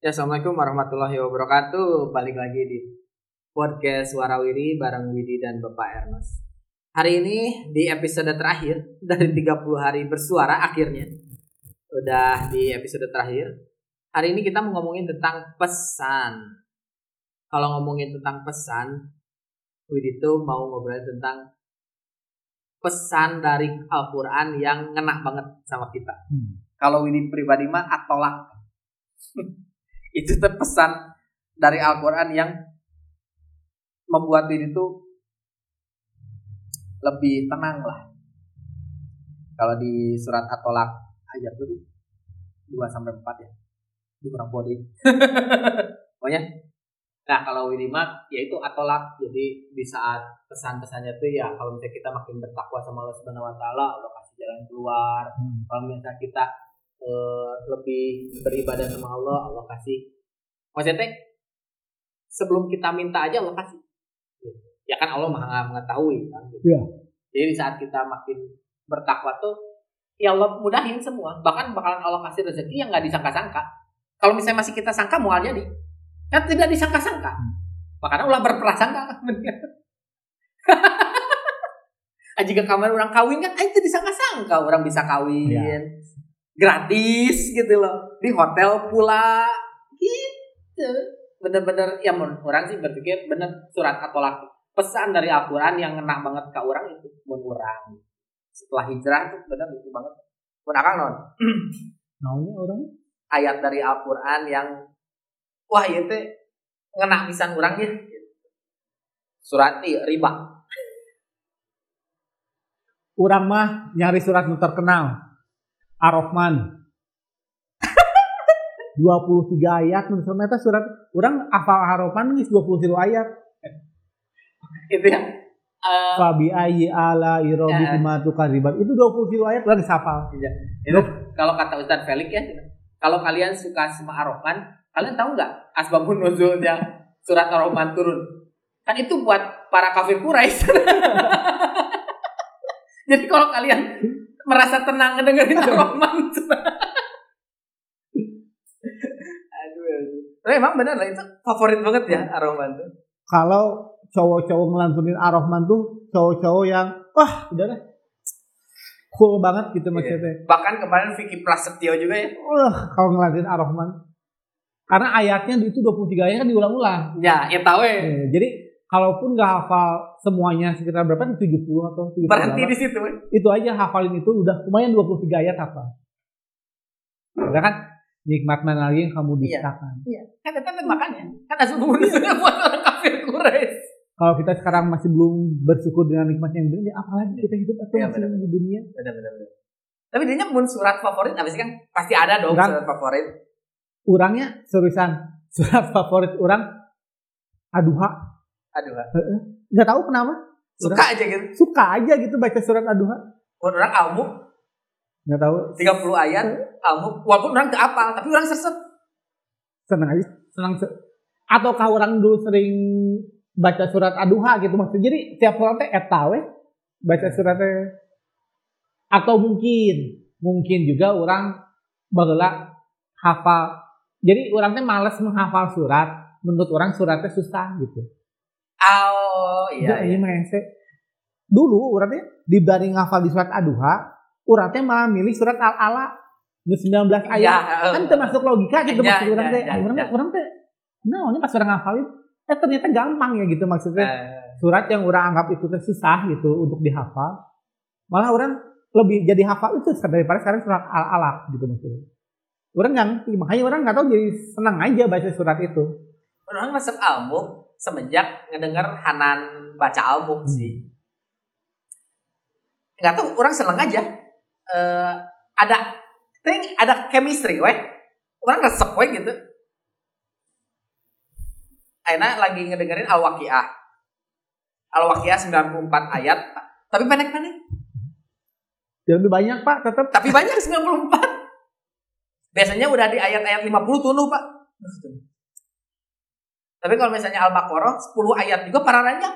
Ya, Assalamualaikum warahmatullahi wabarakatuh. Balik lagi di podcast Warawiri bareng Widi dan Bapak Ernest. Hari ini di episode terakhir dari 30 hari bersuara akhirnya. Udah di episode terakhir. Hari ini kita mau ngomongin tentang pesan. Kalau ngomongin tentang pesan, Widi tuh mau ngobrolin tentang pesan dari Al-Quran yang ngena banget sama kita. Hmm. Kalau Widi pribadi mah atolak. itu tuh pesan dari Al-Quran yang membuat diri tuh lebih tenang lah. Kalau di surat At-Tolak ayat itu 2 sampai 4 ya. Itu kurang body. Pokoknya Nah kalau Widima yaitu atolak jadi di saat pesan-pesannya tuh ya kalau misalnya kita makin bertakwa sama Allah Subhanahu Wa Taala Allah kasih jalan keluar Hmm. kalau misalnya kita eh, lebih beribadah sama Allah Allah kasih. Maksudnya sebelum kita minta aja Allah kasih. Ya kan Allah maha mengetahui kan gitu. Iya. jadi di saat kita makin bertakwa tuh ya Allah mudahin semua. Bahkan bakalan Allah kasih rezeki yang nggak disangka-sangka. Kalau misalnya masih kita sangka mau jadi kan tidak disangka-sangka. Makanya ulah berprasangka. Jika kamar orang kawin kan itu disangka-sangka orang bisa kawin. Iya. Gratis gitu loh. Di hotel pula. Gitu. Bener-bener ya mun orang sih berpikir bener surat atau laki pesan dari Al-Quran yang ngena banget ke orang itu mun orang setelah hijrah tuh bener itu banget. Mun akang non? Naunya orang? Ayat dari Al-Quran yang wah itu ngena pisan orang ya. Surat i- riba. Orang mah nyari surat nu terkenal. Ar-Rahman. 23 ayat nu ternyata surat orang hafal Ar-Rahman geus 23 ayat. itu ya Eh, Fabi ayyi ala irabi Ya. bima tukadzibun. Itu 23 ayat geus hafal. itu kalau kata Ustadz Felix ya kalau kalian suka sama Ar-Rahman kalian tahu nggak asbabun nuzulnya surat Ar-Rahman turun kan itu buat para kafir Quraisy jadi kalau kalian merasa tenang ngedengerin Ar-Rahman aduh, aduh. Tapi emang benar lah itu favorit banget ya Ar-Rahman tuh Kalau cowok-cowok ngelantunin Ar-Rahman tuh cowok-cowok yang wah udah deh cool banget gitu maksudnya. bahkan kemarin Vicky Prasetyo juga ya Wah, kalau ngelantunin Ar-Rahman. Karena ayatnya itu 23 ayat kan diulang-ulang. ya ya tahu ya Eh, jadi kalaupun nggak hafal semuanya sekitar berapa nih 70 atau 70 berhenti di situ ya. itu aja hafalin itu udah lumayan 23 ayat hafal. Udah kan nikmat mana lagi yang kamu Iya. dustakan. Iya, kan itu makanya kan asbabun nuzulnya buat orang kafir Quraisy Kalau kita sekarang masih belum bersyukur dengan nikmat yang dunia, apalagi kita hidup atau Iya, masih benar. di dunia. benar benar benar tapi dia mun surat favorit sih kan pasti ada dong Kan. surat favorit Orangnya seriusan surat favorit orang aduha. Aduh Nggak tahu kenapa. suka aja gitu. Suka aja gitu baca surat aduha. mun orang almu Nggak tahu. 30 ayat almu walaupun orang gak apal tapi orang sesep senang aja senang se- ataukah orang dulu sering baca surat aduha gitu maksudnya jadi tiap orang teh eta we baca suratnya. Atau mungkin mungkin juga orang baheula hafal. Jadi orang teh males menghafal surat menurut orang suratnya susah gitu oh iya Jadi, iya. mah ese. dulu teh dibanding hafal di surat aduha teh malah milih surat al ala 19 ayat. Iya, kan termasuk logika gitu Ya, maksud orang ya, teh ya, orang ya. orang teh? Nah pas orang ngafalin eh ternyata gampang ya gitu maksudnya. Eh, surat yang orang anggap itu teh susah gitu untuk dihafal. Malah orang lebih jadi hafal itu daripada sekarang surat al alaq gitu maksudnya. Orang nggak makanya orang nggak tahu jadi senang aja baca surat itu. Orang masuk almu semenjak ngedenger Hanan baca almu sih. Nggak tahu orang seneng aja. Eh, ada ting ada chemistry weh. Orang resep weh gitu. Aina lagi ngedengerin Al-Waqiah. Al-Waqiah 94 ayat. Tapi pendek-pendek. Ya, lebih banyak pak tetap tapi banyak 94 biasanya udah di ayat-ayat 50 tuh pak tapi kalau misalnya Al-Baqarah 10 ayat juga para raja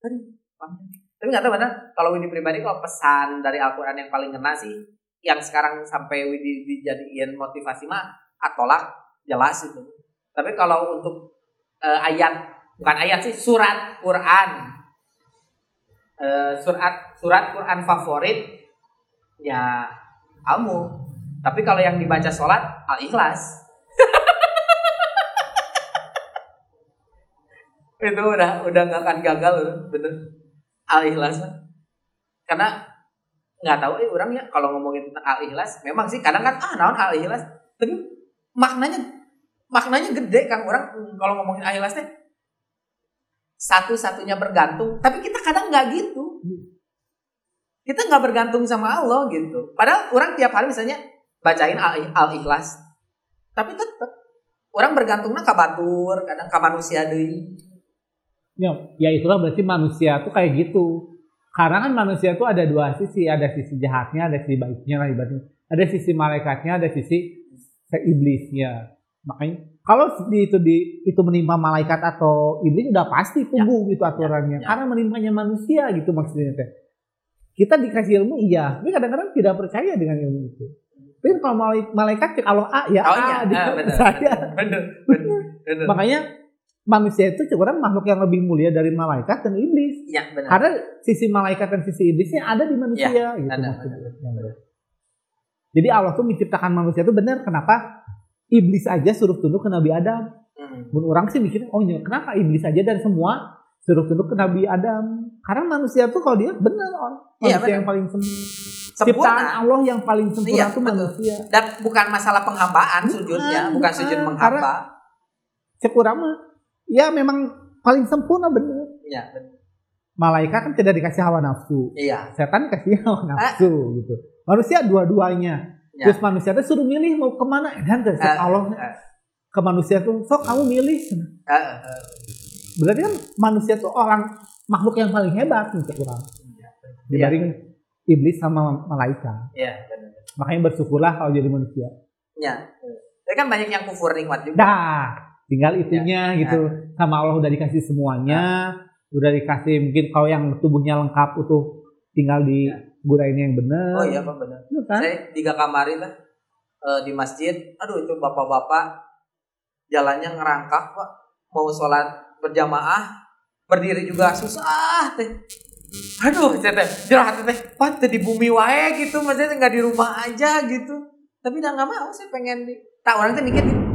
Aduh, panjang. tapi nggak tahu mana kalau Widi pribadi kalau pesan dari Al-Quran yang paling kena sih yang sekarang sampai Widi dijadiin motivasi mah atolak jelas itu. Tapi kalau untuk uh, ayat bukan ayat sih surat Quran uh, surat surat Quran favorit ya kamu. Tapi kalau yang dibaca sholat al ikhlas. Itu udah udah nggak akan gagal bener. Al ikhlas karena nggak tahu eh orang ya kalau ngomongin tentang al ikhlas memang sih kadang kan ah naon al ikhlas tapi maknanya maknanya gede kan orang kalau ngomongin al ikhlas satu-satunya bergantung. Tapi kita kadang nggak gitu. Kita nggak bergantung sama Allah gitu. Padahal orang tiap hari misalnya bacain al, al ikhlas tapi tetap orang bergantungnya ke batur kadang ke manusia deh ya, ya itulah berarti manusia tuh kayak gitu. Karena kan manusia tuh ada dua sisi. Ada sisi jahatnya ada sisi baiknya lah ibaratnya. Ada sisi malaikatnya ada sisi iblisnya makanya kalau di itu di itu menimpa malaikat atau iblis udah pasti tunggu ya, gitu aturannya. Ya, ya. karena menimpanya manusia gitu maksudnya teh. Kita dikasih ilmu iya. Tapi kadang-kadang tidak percaya dengan ilmu itu. Tapi kalau malaikat kalau A ya oh, A iya. dia ah, bener, saya bener, bener, bener. makanya manusia itu sebenarnya makhluk yang lebih mulia dari malaikat dan iblis. Ya, benar. Karena sisi malaikat dan sisi iblisnya ada di manusia ya, gitu ada, maksudnya. Jadi Allah tuh menciptakan manusia itu benar. Kenapa iblis aja suruh tunduk ke Nabi Adam? Hmm. orang sih mikirnya, oh iya, kenapa iblis aja dan semua suruh tunduk ke Nabi Adam? Karena manusia tuh kalau dia benar orang iya, manusia ya, yang paling sempurna. Ciptaan Allah yang paling sempurna iya, itu manusia. Dan bukan masalah penghambaan sujudnya, bukan, bukan sujud menghamba. Karena ya memang paling sempurna benar. Iya, benar. Malaikat kan tidak dikasih hawa nafsu. Iya. Setan dikasih hawa nafsu ah. gitu. Manusia dua-duanya. Ya. Terus manusia itu suruh milih mau ke mana. Dan terus ah, Allah ah. ke manusia tuh, sok kamu milih. Ah, ah. Berarti kan manusia tuh orang makhluk yang paling hebat nih kurang. Ya, Dibanding ya. iblis sama malaikat. Iya, Makanya bersyukurlah kalau jadi manusia. Iya. Tapi kan banyak yang kufur nikmat juga. Dah tinggal itunya ya, gitu. ya. sama Allah udah dikasih semuanya. Ya. udah dikasih mungkin kalau yang tubuhnya lengkap utuh tinggal di ya. yang benar oh iya pak benar ya, kan? saya tiga kamar lah uh, di masjid. Aduh itu bapak-bapak jalannya ngerangkak pak. Mau sholat berjamaah berdiri juga susah teh. Aduh teh jelas teh. Pak di bumi wae gitu maksudnya nggak di rumah aja gitu. Tapi udah nggak mau saya pengen di tak orang tuh mikir gitu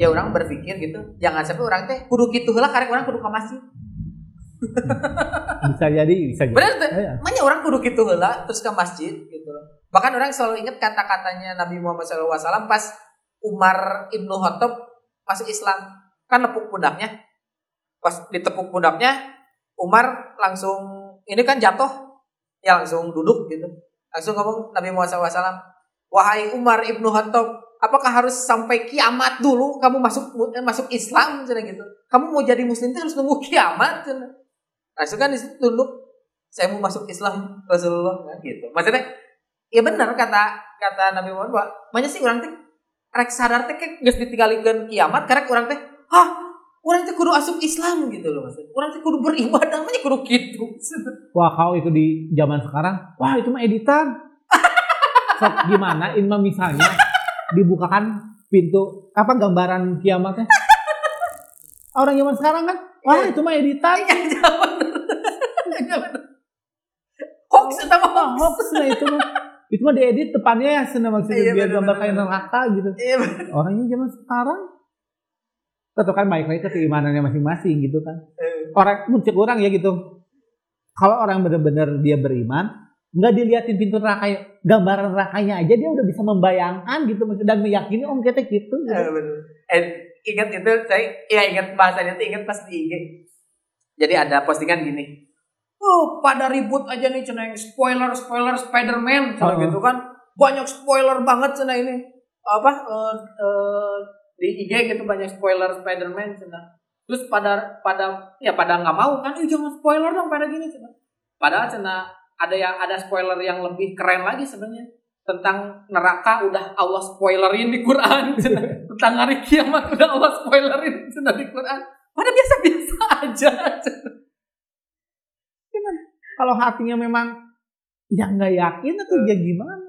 ya orang berpikir gitu. Jangan sampai orang teh kudu gitu lah karena orang kudu ke masjid. Bisa jadi bisa jadi. Benar tuh. Ya. makanya orang kudu gitu lah terus ke masjid gitu bahkan orang selalu ingat kata-katanya Nabi Muhammad SAW pas Umar ibnu Khattab masuk Islam. Kan nepuk pundaknya. Pas ditepuk pundaknya Umar langsung ini kan jatuh. Ya langsung duduk gitu. Langsung ngomong Nabi Muhammad SAW wahai Umar ibnu Khattab apakah harus sampai kiamat dulu kamu masuk eh, masuk Islam cina gitu? Kamu mau jadi muslim harus nunggu kiamat cina itu kan tunduk saya mau masuk Islam Rasulullah kan gitu. Maksudnya ya benar kata kata Nabi Muhammad bahwa banyak sih orang teh rek sadar teh kayak geus ditinggalikeun kiamat karena orang teh hah orang teh kudu asup Islam gitu loh maksudnya. Orang teh kudu beribadah namanya kudu gitu wah kalau itu di zaman sekarang? Wah itu mah editan. Sok gimana? Ini misalnya dibukakan pintu apa gambaran kiamatnya? Orang zaman sekarang kan wah iya. itu mah editan. Iya, iya, hoax itu mah hoax. hoax nah itu mah. Itu mah diedit depannya ya senang maksudnya biar gambar kayak neraka gitu. Orangnya zaman sekarang. Tentu kan baik lagi ke keimanannya masing-masing gitu kan. Orang muncul orang ya gitu. Kalau orang benar-benar dia beriman nggak diliatin pintu neraka gambaran nerakanya aja dia udah bisa membayangkan gitu dan meyakini om kita gitu, gitu. Eh, betul. Eh, ingat itu saya ya ingat bahasanya itu ingat pas di IG jadi ada postingan gini oh pada ribut aja nih cina yang spoiler spoiler Spiderman cina uh -huh. gitu kan banyak spoiler banget cina ini apa uh, uh, di IG gitu banyak spoiler Spiderman cina terus pada pada ya pada nggak mau kan jangan spoiler dong pada gini cina padahal cina ada yang ada spoiler yang lebih keren lagi sebenarnya tentang neraka udah Allah spoilerin di Quran tentang hari kiamat udah Allah spoilerin sudah di Quran pada biasa-biasa aja kalau hatinya memang yang nggak yakin itu ya gimana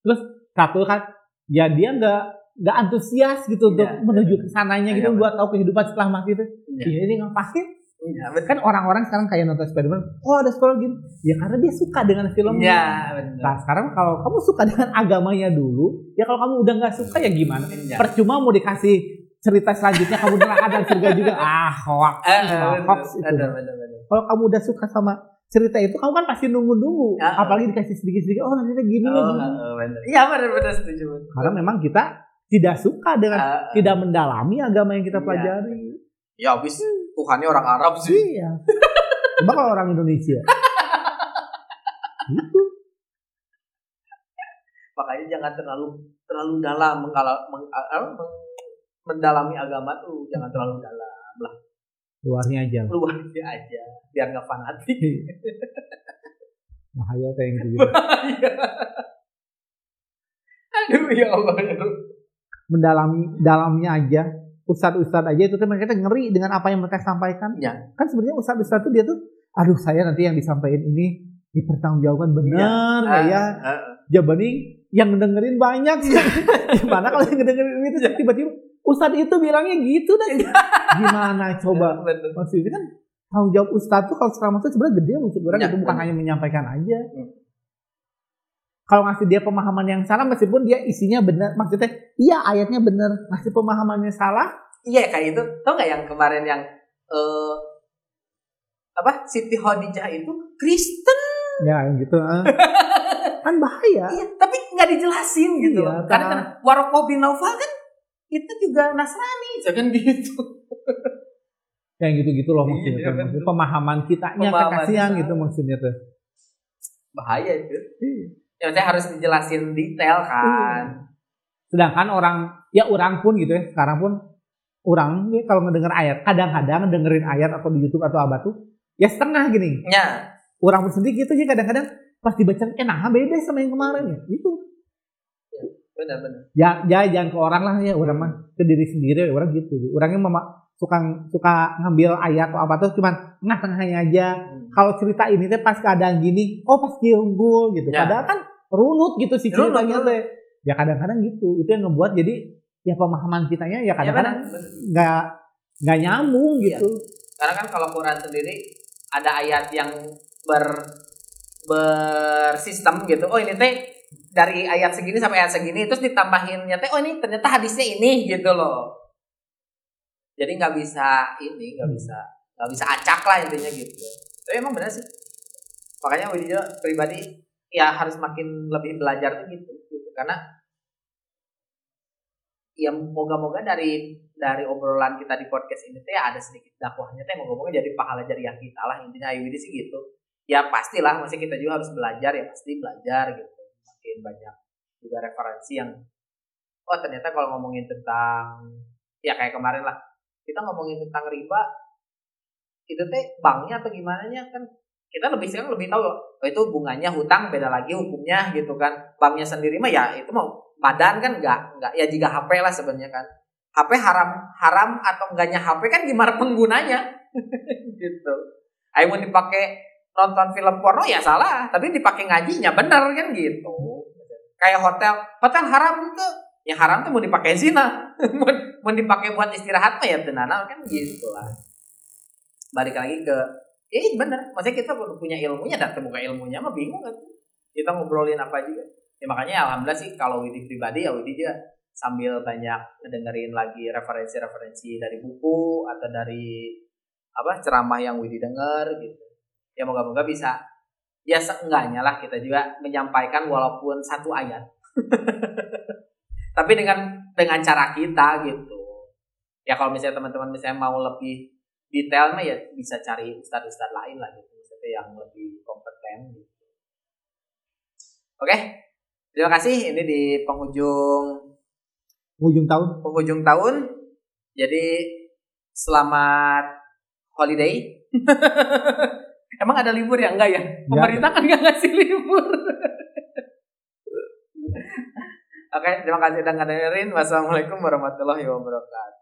terus satu kan ya dia nggak nggak antusias gitu untuk Iya. menuju ke sananya gitu Iya, buat tahu kehidupan setelah mati itu. Iya. Iya, ini ngapain? Betul. Kan orang-orang sekarang kayak nonton Spider-Man, oh ada Spider-Man gini. Ya karena dia suka dengan filmnya. Benar. Nah sekarang kalau kamu suka dengan agamanya dulu, ya kalau kamu udah nggak suka ya gimana? Iya. Percuma mau dikasih cerita selanjutnya kamu neraka dan surga juga. Ah hoax, Eh, Ah, hoax itu. Kalau kamu udah suka sama cerita itu, kamu kan pasti nunggu-nunggu. Ya. Apalagi dikasih sedikit-sedikit, oh nanti gini. Oh, gini. benar. Iya, benar, benar setuju. Karena memang kita tidak suka dengan Ah, tidak mendalami agama yang kita Iya. pelajari. Ya habis Tuhannya orang Arab sih. Iya. Coba kalau orang Indonesia. gitu. Makanya jangan terlalu terlalu dalam mengkala, meng, meng- mendalami agama tuh jangan terlalu dalam lah Luarnya aja. luarnya aja biar nggak fanatik Bahaya kayak gitu. aduh ya Allah ya Allah. Mendalami dalamnya aja. Ustadz-ustadz aja itu kan mereka ngeri dengan apa yang mereka sampaikan. Ya. Kan sebenarnya ustadz-ustadz tuh dia tuh, aduh saya nanti yang disampaikan ini dipertanggungjawabkan benar ya? Ah, ah. Jabaning yang ngedengerin banyak sih. Gimana kalau yang ngedengerin itu tiba-tiba ustadz itu bilangnya gitu dan gimana coba? Bener. Maksudnya kan tanggung jawab ustadz tuh kalau ceramah tuh sebenarnya gede maksud orang Ya, itu bukan hanya menyampaikan aja. Hmm. Kalau ngasih dia pemahaman yang salah meskipun dia isinya benar, maksudnya iya ayatnya benar, ngasih pemahamannya salah, iya kayak itu tau nggak yang kemarin yang eh apa Siti Khadijah itu Kristen ya yang gitu. ah. kan bahaya. iya tapi nggak dijelasin gitu Iya, karena karena- kan Warokoh bin Naufal kan itu juga Nasrani kan gitu Yang gitu-gitu loh Iya, maksudnya. benar. Maksudnya pemahaman kitanya Pemahaman kan kasihan kita. gitu maksudnya tuh. bahaya itu ya maksudnya harus dijelasin detail kan Sedangkan orang ya orang pun gitu ya, sekarang pun orang ya kalau ngedenger ayat, kadang-kadang dengerin ayat atau di YouTube atau apa tuh ya setengah gini. ya Orang pun sendiri gitu sih kadang-kadang pas dibaca eh nah beda sama yang kemarin ya. Itu. benar-benar Ya, ya jangan ke orang lah ya, orang mah ke diri sendiri orang gitu. Orangnya mama suka suka ngambil ayat atau apa tuh cuman tengah-tengahnya aja. Kalau cerita ini teh pas keadaan gini, oh pas unggul gitu. Ya. Padahal kan runut gitu sih ceritanya teh. Ya kadang-kadang gitu. Itu yang ngebuat jadi ya pemahaman kitanya ya ya kadang-kadang benar benar. nggak nggak nyambung Iya. gitu. karena kan kalau Quran sendiri ada ayat yang ber bersistem gitu oh ini teh dari ayat segini sampai ayat segini terus ditambahinnya teh oh ini ternyata hadisnya ini gitu loh jadi nggak bisa ini nggak bisa nggak bisa acak lah intinya gitu tapi emang benar sih makanya Widya pribadi ya harus makin lebih belajar tuh gitu, gitu. karena ya moga-moga dari dari obrolan kita di podcast ini teh ada sedikit dakwahnya teh moga-moga jadi pahala jariah kita lah intinya Ayu sih gitu. Ya pastilah masih kita juga harus belajar ya pasti belajar gitu. Makin banyak juga referensi yang oh ternyata kalau ngomongin tentang ya kayak kemarin lah kita ngomongin tentang riba itu teh banknya atau gimana kan kita lebih sekarang lebih tahu oh itu bunganya hutang beda lagi hukumnya gitu kan. Banknya sendiri mah ya itu mau badan kan nggak nggak ya jika HP lah sebenarnya kan. HP haram haram atau enggaknya HP kan gimana penggunanya? Gitu. Ayo mau dipakai nonton film porno ya salah tapi dipakai ngajinya bener kan gitu. Kayak hotel hotel haram tuh yang haram tuh mau dipakai zina mau, mau dipakai buat istirahat mah ya tenana kan gitu lah. Balik lagi ke iya bener. Maksudnya kita punya ilmunya dan terbuka ilmunya mah bingung kan. Kita ngobrolin apa juga ya makanya alhamdulillah sih kalau Widi pribadi ya Widi dia sambil banyak ngedengerin lagi referensi-referensi dari buku atau dari apa ceramah yang Widi denger gitu. Ya moga-moga bisa ya seenggaknya lah kita juga menyampaikan walaupun satu ayat. Tapi dengan dengan cara kita gitu. Ya kalau misalnya teman-teman misalnya mau lebih detail mah ya bisa cari ustadz-ustadz lain lah gitu maksudnya yang lebih kompeten gitu. Oke terima kasih. Ini di penghujung Ujung tahun. Penghujung tahun. Jadi selamat holiday. Emang ada libur ya? Enggak ya? Pemerintah kan nggak ngasih libur. Oke, terima kasih sudah dengerin. Wassalamualaikum warahmatullahi wabarakatuh.